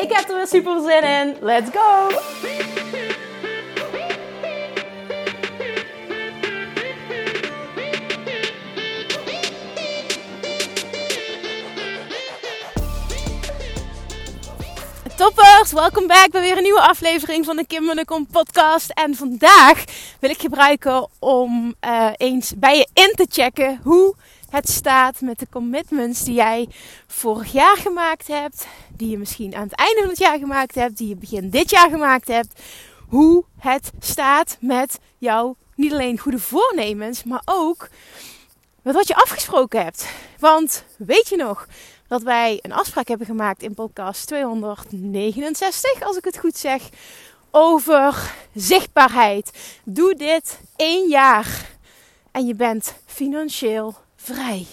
Ik heb er weer super zin in. Let's go! Toppers, welkom back bij weer een nieuwe aflevering van de Kim Munnekom podcast. En vandaag wil ik gebruiken om uh, eens bij je in te checken hoe het staat met de commitments die jij vorig jaar gemaakt hebt. Die je misschien aan het einde van het jaar gemaakt hebt. Die je begin dit jaar gemaakt hebt. Hoe het staat met jouw niet alleen goede voornemens, maar ook met wat je afgesproken hebt. Want weet je nog dat wij een afspraak hebben gemaakt in podcast 269, als ik het goed zeg, over zichtbaarheid. Doe dit één jaar en je bent financieel vrij.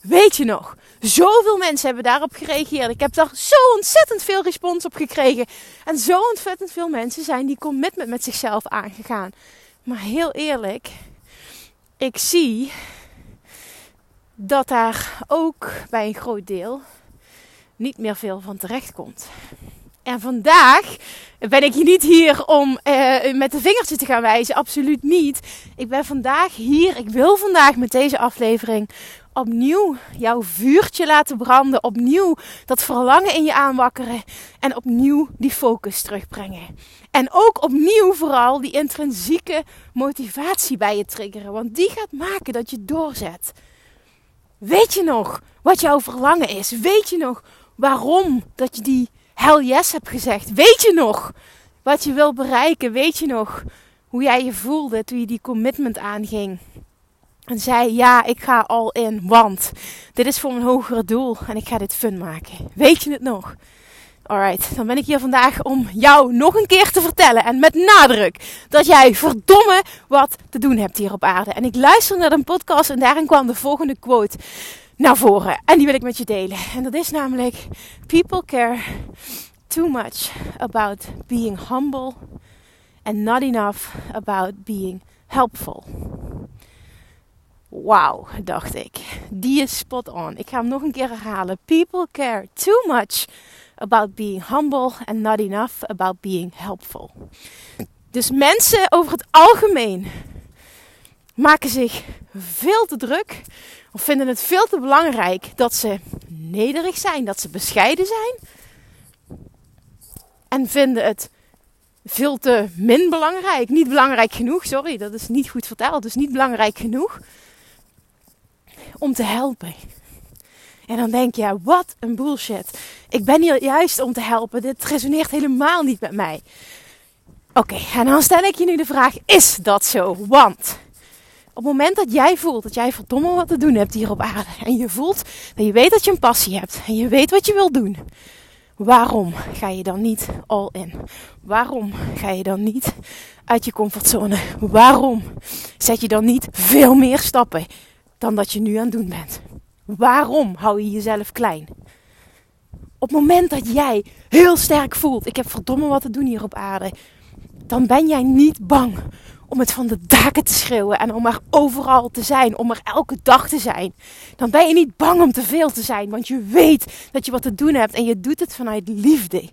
Weet je nog? Zoveel mensen hebben daarop gereageerd. Ik heb daar zo ontzettend veel respons op gekregen. En zo ontzettend veel mensen zijn die commitment met zichzelf aangegaan. Maar heel eerlijk, ik zie dat daar ook bij een groot deel niet meer veel van terecht komt. En vandaag ben ik niet hier om uh, met de vingertje te gaan wijzen. Absoluut niet. Ik ben vandaag hier. Ik wil vandaag met deze aflevering opnieuw jouw vuurtje laten branden. Opnieuw dat verlangen in je aanwakkeren. En opnieuw die focus terugbrengen. En ook opnieuw vooral die intrinsieke motivatie bij je triggeren. Want die gaat maken dat je doorzet. Weet je nog wat jouw verlangen is? Weet je nog waarom dat je die hell yes hebt gezegd? Weet je nog wat je wil bereiken? Weet je nog hoe jij je voelde toen je die commitment aanging? En zei: Ja, ik ga al in, want dit is voor mijn hogere doel en ik ga dit fun maken. Weet je het nog? Alright, dan ben ik hier vandaag om jou nog een keer te vertellen en met nadruk dat jij verdomme wat te doen hebt hier op aarde. En ik luisterde naar een podcast en daarin kwam de volgende quote naar voren. En die wil ik met je delen. En dat is namelijk: People care too much about being humble and not enough about being helpful. Wauw, dacht ik. Die is spot on. Ik ga hem nog een keer herhalen. People care too much about being humble and not enough about being helpful. Dus mensen over het algemeen maken zich veel te druk of vinden het veel te belangrijk dat ze nederig zijn, dat ze bescheiden zijn. En vinden het veel te min belangrijk, niet belangrijk genoeg, sorry, dat is niet goed verteld, dus niet belangrijk genoeg om te helpen. En dan denk je, wat een bullshit. Ik ben hier juist om te helpen. Dit resoneert helemaal niet met mij. Oké, en dan stel ik je nu de vraag: is dat zo? Want het moment dat jij voelt dat jij verdomme wat te doen hebt hier op aarde. En je voelt dat je weet dat je een passie hebt. En je weet wat je wilt doen. Waarom ga je dan niet all in? Waarom ga je dan niet uit je comfortzone? Waarom zet je dan niet veel meer stappen dan dat je nu aan het doen bent? Waarom hou je jezelf klein? Op het moment dat jij heel sterk voelt, ik heb verdomme wat te doen hier op aarde, dan ben jij niet bang om het van de daken te schreeuwen en om er overal te zijn, om er elke dag te zijn. Dan ben je niet bang om te veel te zijn, want je weet dat je wat te doen hebt en je doet het vanuit liefde.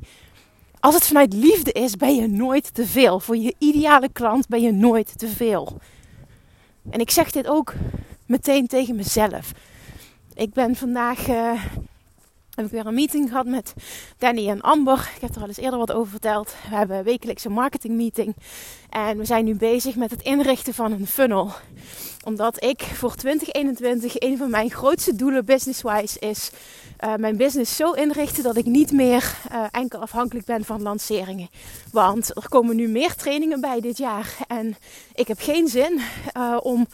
Als het vanuit liefde is, ben je nooit te veel. Voor je ideale klant ben je nooit te veel. En ik zeg dit ook meteen tegen mezelf. Ik ben vandaag. Uh, heb ik weer een meeting gehad met Danny en Amber. Ik heb er al eens eerder wat over verteld. We hebben een wekelijkse marketingmeeting. En we zijn nu bezig met het inrichten van een funnel. Omdat ik voor 2021 een van mijn grootste doelen business-wise is uh, mijn business zo inrichten dat ik niet meer uh, enkel afhankelijk ben van lanceringen. Want er komen nu meer trainingen bij dit jaar. En ik heb geen zin uh, om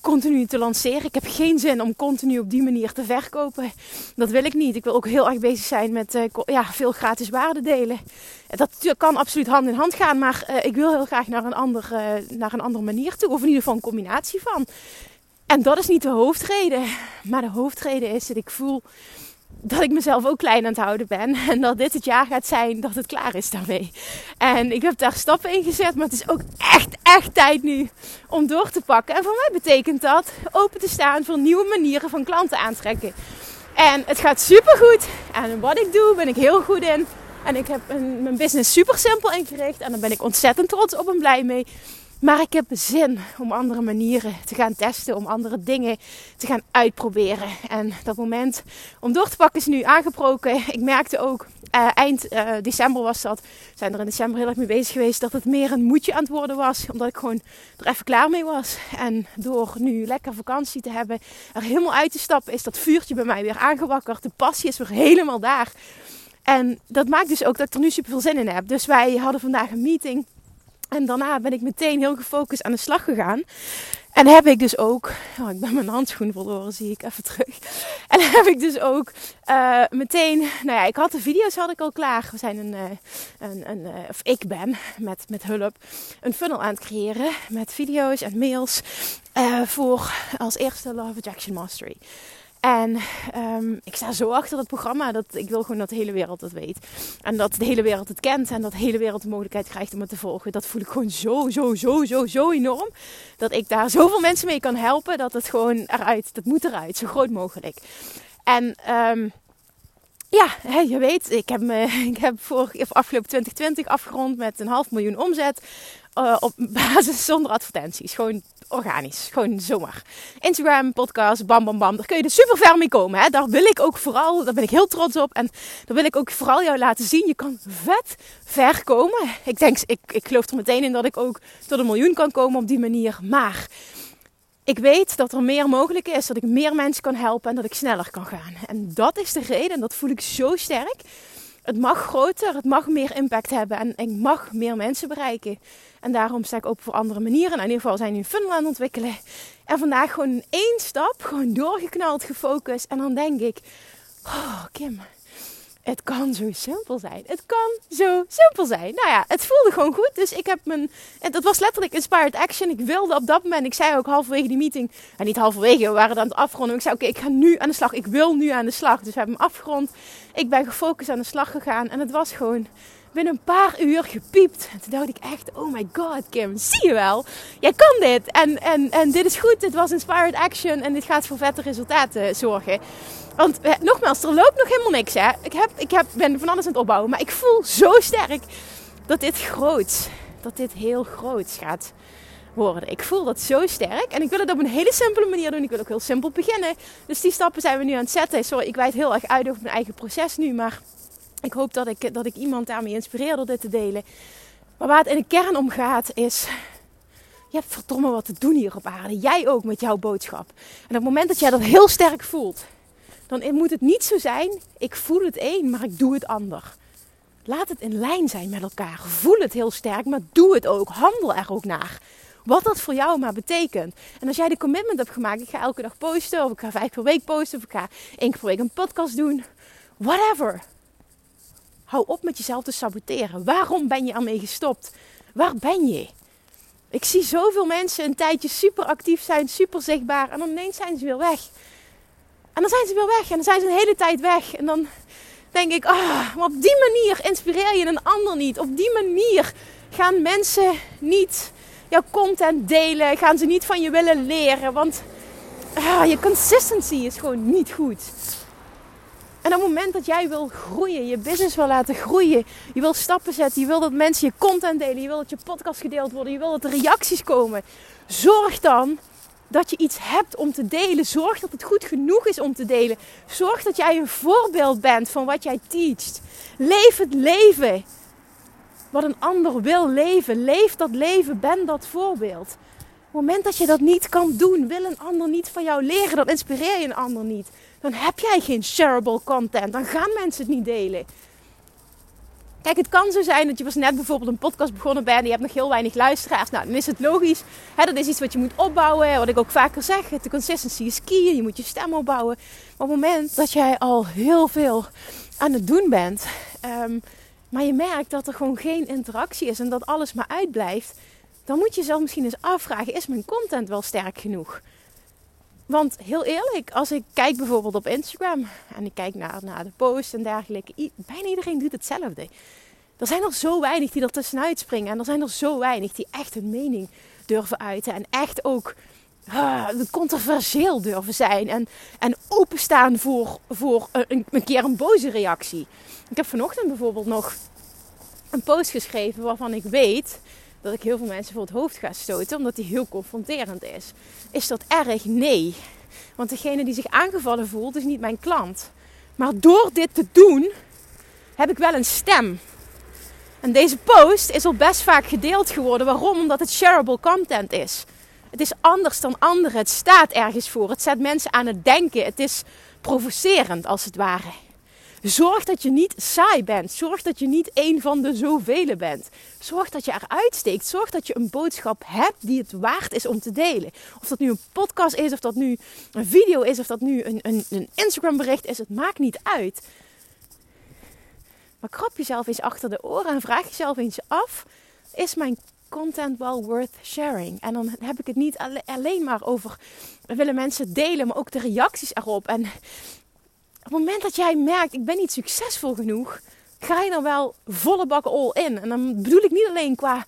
continu te lanceren. Ik heb geen zin om continu op die manier te verkopen. Dat wil ik niet. Ik wil ook heel erg bezig zijn met ja, veel gratis waarde delen. Dat kan absoluut hand in hand gaan. Maar ik wil heel graag naar een, ander, naar een andere manier toe. Of in ieder geval een combinatie van. En dat is niet de hoofdreden. Maar de hoofdreden is dat ik voel dat ik mezelf ook klein aan het houden ben. En dat dit het jaar gaat zijn dat het klaar is daarmee. En ik heb daar stappen in gezet. Maar het is ook echt, echt tijd nu om door te pakken. En voor mij betekent dat open te staan voor nieuwe manieren van klanten aantrekken. En het gaat super goed. En wat ik doe, ben ik heel goed in. En ik heb mijn business super simpel ingericht. En daar ben ik ontzettend trots op en blij mee. Maar ik heb zin om andere manieren te gaan testen, om andere dingen te gaan uitproberen. En dat moment om door te pakken is nu aangebroken. Ik merkte ook, uh, eind uh, december was dat, zijn er in december heel erg mee bezig geweest, dat het meer een moedje aan het worden was. Omdat ik gewoon er even klaar mee was. En door nu lekker vakantie te hebben, er helemaal uit te stappen, is dat vuurtje bij mij weer aangewakkerd. De passie is weer helemaal daar. En dat maakt dus ook dat ik er nu super veel zin in heb. Dus wij hadden vandaag een meeting en daarna ben ik meteen heel gefocust aan de slag gegaan. En heb ik dus ook, oh, ik ben mijn handschoen verloren, zie ik even terug. En heb ik dus ook uh, meteen, nou ja, ik had de video's had ik al klaar. We zijn een, uh, een, een uh, of ik ben met, met hulp een funnel aan het creëren met video's en mails voor als eerste Love Attraction Mastery. En um, ik sta zo achter dat programma dat ik wil gewoon dat de hele wereld het weet. En dat de hele wereld het kent en dat de hele wereld de mogelijkheid krijgt om het te volgen. Dat voel ik gewoon zo, zo, zo, zo, zo enorm. Dat ik daar zoveel mensen mee kan helpen. Dat het gewoon eruit, dat moet eruit, zo groot mogelijk. En um, ja, je weet, ik heb, ik heb voor, afgelopen 2020 afgerond met een half miljoen omzet. Uh, op basis zonder advertenties. Gewoon organisch. Gewoon zomaar. Instagram, podcast, bam bam bam. Daar kun je er super ver mee komen. Hè? Daar wil ik ook vooral, daar ben ik heel trots op. En daar wil ik ook vooral jou laten zien. Je kan vet ver komen. Ik denk, ik, ik geloof er meteen in dat ik ook tot een miljoen kan komen op die manier. Maar ik weet dat er meer mogelijk is. Dat ik meer mensen kan helpen en dat ik sneller kan gaan. En dat is de reden. En dat voel ik zo sterk het mag groter, het mag meer impact hebben en ik mag meer mensen bereiken. En daarom sta ik open voor andere manieren. En in ieder geval zijn nu een funnel aan het ontwikkelen. En vandaag gewoon één stap, gewoon doorgeknald, gefocust. En dan denk ik, oh Kim, het kan zo simpel zijn. Het kan zo simpel zijn. Nou ja, het voelde gewoon goed. Dus ik heb mijn. En dat was letterlijk inspired action. Ik wilde op dat moment. Ik zei ook halverwege die meeting. En niet halverwege, we waren dan aan het afronden. Ik zei: Oké, ik ga nu aan de slag. Ik wil nu aan de slag. Dus we hebben hem afgerond. Ik ben gefocust aan de slag gegaan. En het was gewoon binnen een paar uur gepiept. En toen dacht ik echt, oh my god Kim, zie je wel? Jij kan dit. En, en, en dit is goed. Dit was inspired action. En dit gaat voor vette resultaten zorgen. Want nogmaals, er loopt nog helemaal niks. Hè? Ik, heb, ik heb, ben van alles aan het opbouwen. Maar ik voel zo sterk dat dit groot, dat dit heel groot gaat worden. Ik voel dat zo sterk. En ik wil het op een hele simpele manier doen. Ik wil ook heel simpel beginnen. Dus die stappen zijn we nu aan het zetten. Sorry, ik wijd heel erg uit over mijn eigen proces nu. Maar ik hoop dat ik, dat ik iemand daarmee inspireer door dit te delen. Maar waar het in de kern om gaat is... Je hebt verdomme wat te doen hier op aarde. Jij ook met jouw boodschap. En op het moment dat jij dat heel sterk voelt dan moet het niet zo zijn, ik voel het een, maar ik doe het ander. Laat het in lijn zijn met elkaar. Voel het heel sterk, maar doe het ook. Handel er ook naar. Wat dat voor jou maar betekent. En als jij de commitment hebt gemaakt, ik ga elke dag posten, of ik ga vijf per week posten, of ik ga één keer per week een podcast doen. Whatever. Hou op met jezelf te saboteren. Waarom ben je ermee gestopt? Waar ben je? Ik zie zoveel mensen een tijdje super actief zijn, super zichtbaar, en dan ineens zijn ze weer weg. En dan zijn ze weer weg. En dan zijn ze een hele tijd weg. En dan denk ik, maar op die manier inspireer je een ander niet. Op die manier gaan mensen niet jouw content delen. Gaan ze niet van je willen leren. Want ah, je consistency is gewoon niet goed. En op het moment dat jij wil groeien, je business wil laten groeien, je wil stappen zetten, je wil dat mensen je content delen, je wil dat je podcast gedeeld wordt, je wil dat er reacties komen, zorg dan dat je iets hebt om te delen. Zorg dat het goed genoeg is om te delen. Zorg dat jij een voorbeeld bent van wat jij teacht. Leef het leven. wat een ander wil leven. Leef dat leven, ben dat voorbeeld. Op het moment dat je dat niet kan doen, wil een ander niet van jou leren, dan inspireer je een ander niet. Dan heb jij geen shareable content, dan gaan mensen het niet delen. Kijk, het kan zo zijn dat je was net bijvoorbeeld een podcast begonnen bent en je hebt nog heel weinig luisteraars. Nou, dan is het logisch. Dat is iets wat je moet opbouwen. Wat ik ook vaker zeg, de consistency is key. Je moet je stem opbouwen. Maar op het moment dat jij al heel veel aan het doen bent, um, maar je merkt dat er gewoon geen interactie is en dat alles maar uitblijft, dan moet je jezelf misschien eens afvragen: is mijn content wel sterk genoeg? Want heel eerlijk, als ik kijk bijvoorbeeld op Instagram en ik kijk naar, naar de posts en dergelijke, bijna iedereen doet hetzelfde. Er zijn er zo weinig die er tussenuit springen en er zijn er zo weinig die echt hun mening durven uiten en echt ook uh, controversieel durven zijn en, en openstaan voor, voor een keer een boze reactie. Ik heb vanochtend bijvoorbeeld nog een post geschreven waarvan ik weet dat ik heel veel mensen voor het hoofd ga stoten, omdat die heel confronterend is. Is dat erg? Nee. Want degene die zich aangevallen voelt, is niet mijn klant. Maar door dit te doen, heb ik wel een stem. En deze post is al best vaak gedeeld geworden. Waarom? Omdat het shareable content is. Het is anders dan anderen. Het staat ergens voor. Het zet mensen aan het denken. Het is provocerend als het ware. Zorg dat je niet saai bent. Zorg dat je niet een van de zoveel bent. Zorg dat je eruit steekt. Zorg dat je een boodschap hebt die het waard is om te delen. Of dat nu een podcast is, of dat nu een video is, of dat nu een, een, een Instagram bericht is. Het maakt niet uit. Maar krap jezelf eens achter de oren en vraag jezelf eens af: is mijn content well worth sharing? En dan heb ik het niet alleen maar over willen mensen delen, maar ook de reacties erop. En het moment dat jij merkt, ik ben niet succesvol genoeg, ga je dan wel volle bak all in. En dan bedoel ik niet alleen qua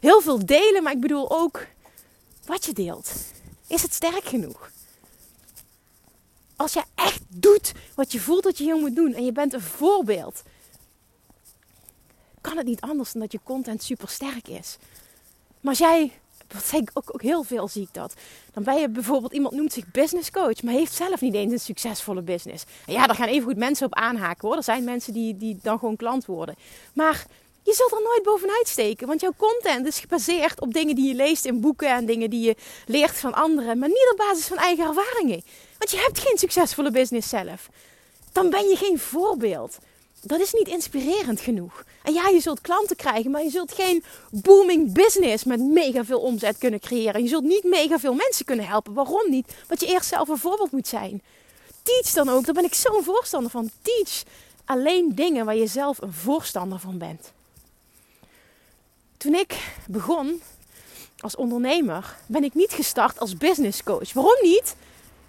heel veel delen, maar ik bedoel ook wat je deelt. Is het sterk genoeg? Als je echt doet wat je voelt dat je hier moet doen en je bent een voorbeeld, kan het niet anders dan dat je content super sterk is. Maar als jij wat ik ook, ook heel veel zie ik dat. Dan ben je bijvoorbeeld, iemand noemt zich business coach, maar heeft zelf niet eens een succesvolle business. En ja, daar gaan even goed mensen op aanhaken hoor. Er zijn mensen die, die dan gewoon klant worden. Maar je zult er nooit bovenuit steken, want jouw content is gebaseerd op dingen die je leest in boeken en dingen die je leert van anderen, maar niet op basis van eigen ervaringen. Want je hebt geen succesvolle business zelf. Dan ben je geen voorbeeld dat is niet inspirerend genoeg. En ja, je zult klanten krijgen, maar je zult geen booming business met mega veel omzet kunnen creëren. Je zult niet mega veel mensen kunnen helpen. Waarom niet? Want je eerst zelf een voorbeeld moet zijn. Teach dan ook, daar ben ik zo'n voorstander van. Teach alleen dingen waar je zelf een voorstander van bent. Toen ik begon als ondernemer, ben ik niet gestart als business coach. Waarom niet?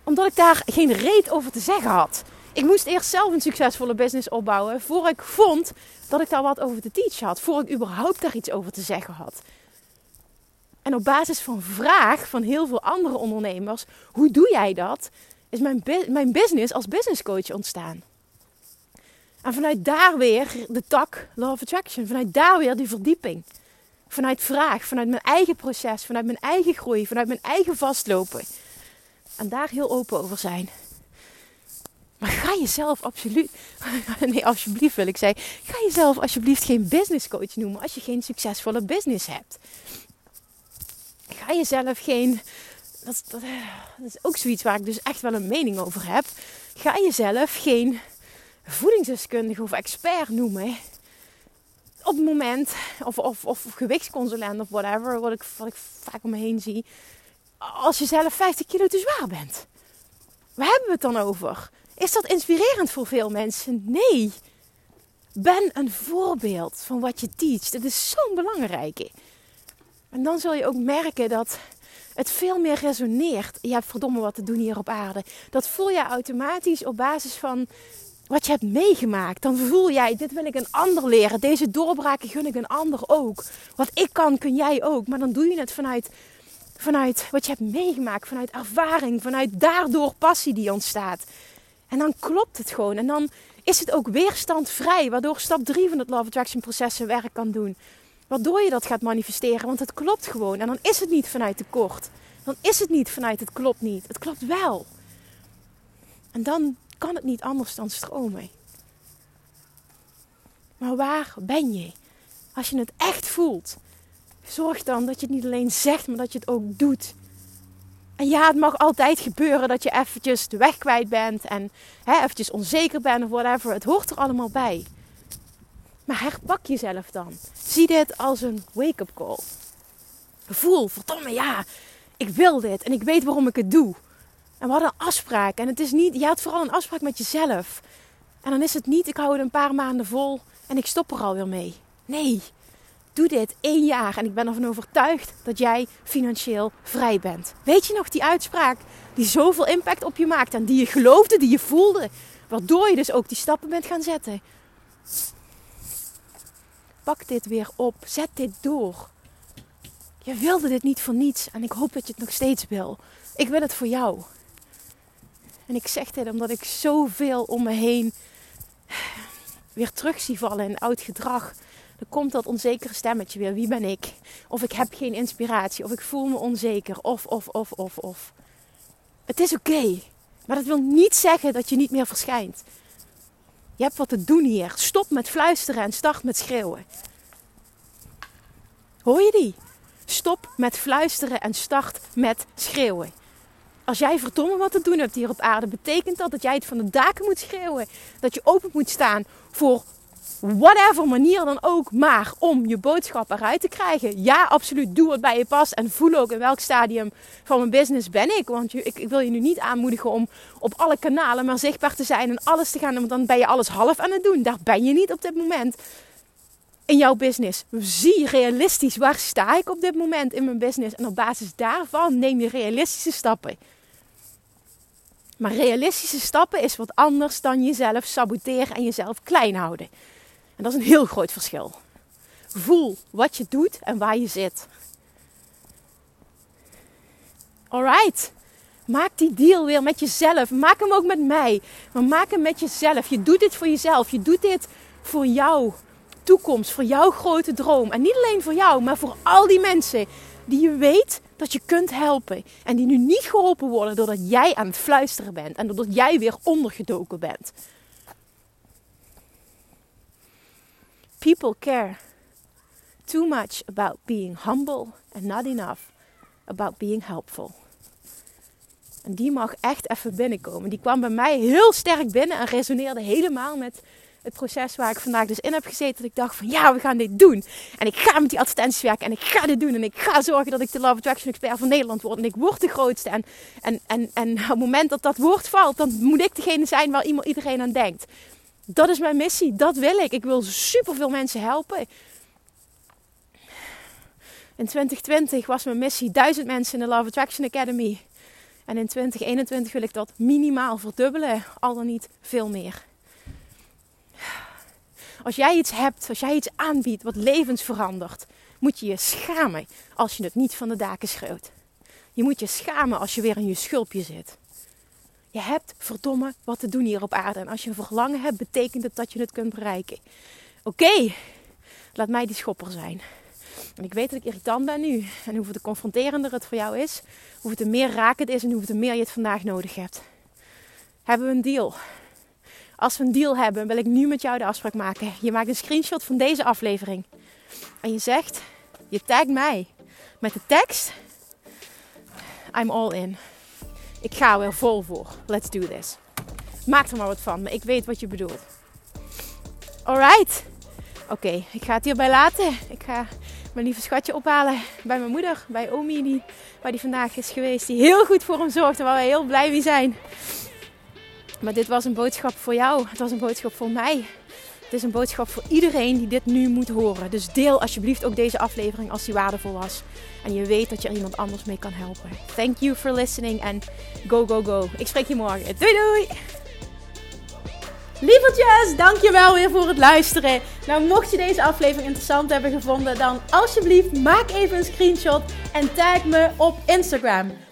Omdat ik daar geen reet over te zeggen had. Ik moest eerst zelf een succesvolle business opbouwen. Voor ik vond dat ik daar wat over te teachen had. Voor ik überhaupt daar iets over te zeggen had. En op basis van vraag van heel veel andere ondernemers: hoe doe jij dat? Is mijn, mijn business als business coach ontstaan. En vanuit daar weer de tak of Attraction. Vanuit daar weer die verdieping. Vanuit vraag, vanuit mijn eigen proces, vanuit mijn eigen groei, vanuit mijn eigen vastlopen. En daar heel open over zijn. Maar ga jezelf absoluut, nee alsjeblieft wil ik zeggen, ga jezelf alsjeblieft geen business coach noemen als je geen succesvolle business hebt. Ga jezelf geen, dat, dat, dat is ook zoiets waar ik dus echt wel een mening over heb. Ga jezelf geen voedingsdeskundige of expert noemen op het moment, of, of, of gewichtsconsulent of whatever, wat ik, wat ik vaak om me heen zie, als je zelf 50 kilo te zwaar bent. Waar hebben we het dan over? Is dat inspirerend voor veel mensen? Nee. Ben een voorbeeld van wat je teacht. Dat is zo'n belangrijke. En dan zul je ook merken dat het veel meer resoneert. Je hebt verdomme wat te doen hier op aarde. Dat voel je automatisch op basis van wat je hebt meegemaakt. Dan voel jij, dit wil ik een ander leren. Deze doorbraken gun ik een ander ook. Wat ik kan, kun jij ook. Maar dan doe je het vanuit, vanuit wat je hebt meegemaakt. Vanuit ervaring. Vanuit daardoor passie die ontstaat. En dan klopt het gewoon. En dan is het ook weerstandvrij, waardoor stap 3 van het Love Attraction proces zijn werk kan doen. Waardoor je dat gaat manifesteren, want het klopt gewoon. En dan is het niet vanuit tekort. Dan is het niet vanuit het klopt niet. Het klopt wel. En dan kan het niet anders dan stromen. Maar waar ben je? Als je het echt voelt, zorg dan dat je het niet alleen zegt, maar dat je het ook doet. En ja, het mag altijd gebeuren dat je eventjes de weg kwijt bent en hè, eventjes onzeker bent of whatever. Het hoort er allemaal bij. Maar herpak jezelf dan. Zie dit als een wake-up call. Voel, verdomme ja, ik wil dit en ik weet waarom ik het doe. En we hadden een afspraak. En het is niet, je had vooral een afspraak met jezelf. En dan is het niet, ik hou het een paar maanden vol en ik stop er alweer mee. Nee, doe dit één jaar en ik ben ervan overtuigd dat jij financieel vrij bent. Weet je nog die uitspraak die zoveel impact op je maakt en die je geloofde, die je voelde, waardoor je dus ook die stappen bent gaan zetten? Pak dit weer op, zet dit door. Je wilde dit niet voor niets en ik hoop dat je het nog steeds wil. Ik wil het voor jou. En ik zeg dit omdat ik zoveel om me heen weer terug zie vallen in oud gedrag. Dan komt dat onzekere stemmetje weer. Wie ben ik? Of ik heb geen inspiratie. Of ik voel me onzeker. Of, of, of, of, of. Het is oké. maar dat wil niet zeggen dat je niet meer verschijnt. Je hebt wat te doen hier. Stop met fluisteren en start met schreeuwen. Hoor je die? Stop met fluisteren en start met schreeuwen. Als jij verdomme wat te doen hebt hier op aarde, betekent dat dat jij het van de daken moet schreeuwen. Dat je open moet staan voor whatever manier dan ook, maar om je boodschap eruit te krijgen. Ja, absoluut, doe wat bij je past en voel ook in welk stadium van mijn business ben ik. Want ik, ik wil je nu niet aanmoedigen om op alle kanalen maar zichtbaar te zijn en alles te gaan, want dan ben je alles half aan het doen. Daar ben je niet op dit moment in jouw business. Zie realistisch waar sta ik op dit moment in mijn business en op basis daarvan neem je realistische stappen. Maar realistische stappen is wat anders dan jezelf saboteren en jezelf klein houden. En dat is een heel groot verschil. Voel wat je doet en waar je zit. Alright. Maak die deal weer met jezelf. Maak hem ook met mij. Maar maak hem met jezelf. Je doet dit voor jezelf. Je doet dit voor jouw toekomst. Voor jouw grote droom. En niet alleen voor jou, maar voor al die mensen die je weet dat je kunt helpen. En die nu niet geholpen worden doordat jij aan het fluisteren bent. En doordat jij weer ondergedoken bent. People care too much about being humble and not enough about being helpful. En die mag echt even binnenkomen. Die kwam bij mij heel sterk binnen en resoneerde helemaal met het proces waar ik vandaag dus in heb gezeten. Dat ik dacht van ja, we gaan dit doen. En ik ga met die advertenties werken en ik ga dit doen. En ik ga zorgen dat ik de Love Attraction Expert van Nederland word. En ik word de grootste. En, en, en, en op het moment dat dat woord valt, dan moet ik degene zijn waar iedereen aan denkt. Dat is mijn missie. Dat wil ik. Ik wil superveel mensen helpen. In 2020 was mijn missie duizend mensen in de Love Attraction Academy. En in 2021 wil ik dat minimaal verdubbelen, al dan niet veel meer. Als jij iets hebt, als jij iets aanbiedt wat levens verandert, moet je je schamen als je het niet van de daken schreeuwt. Je moet je schamen als je weer in je schulpje zit. Je hebt verdomme wat te doen hier op aarde. En als je een verlangen hebt, betekent het dat je het kunt bereiken. Oké, laat mij die schopper zijn. En ik weet dat ik irritant ben nu. En hoeveel te confronterender het voor jou is, hoeveel te meer raak het is en hoeveel te meer je het vandaag nodig hebt. Hebben we een deal? Als we een deal hebben, wil ik nu met jou de afspraak maken. Je maakt een screenshot van deze aflevering. En je zegt, je tagt mij met de tekst, I'm all in. Ik ga er weer vol voor. Let's do this. Maak er maar wat van, maar ik weet wat je bedoelt. Alright. Oké, ik ga het hierbij laten. Ik ga mijn lieve schatje ophalen bij mijn moeder, bij Omi, die, waar die vandaag is geweest. Die heel goed voor hem zorgde, waar wij heel blij mee zijn. Maar dit was een boodschap voor jou. Het was een boodschap voor mij. Het is een boodschap voor iedereen die dit nu moet horen. Dus deel alsjeblieft ook deze aflevering als die waardevol was. En je weet dat je er iemand anders mee kan helpen. Thank you for listening en go, go, go. Ik spreek je morgen. Doei, doei! Lievertjes, dankjewel weer voor het luisteren. Nou, mocht je deze aflevering interessant hebben gevonden, dan alsjeblieft maak even een screenshot en tag me op Instagram.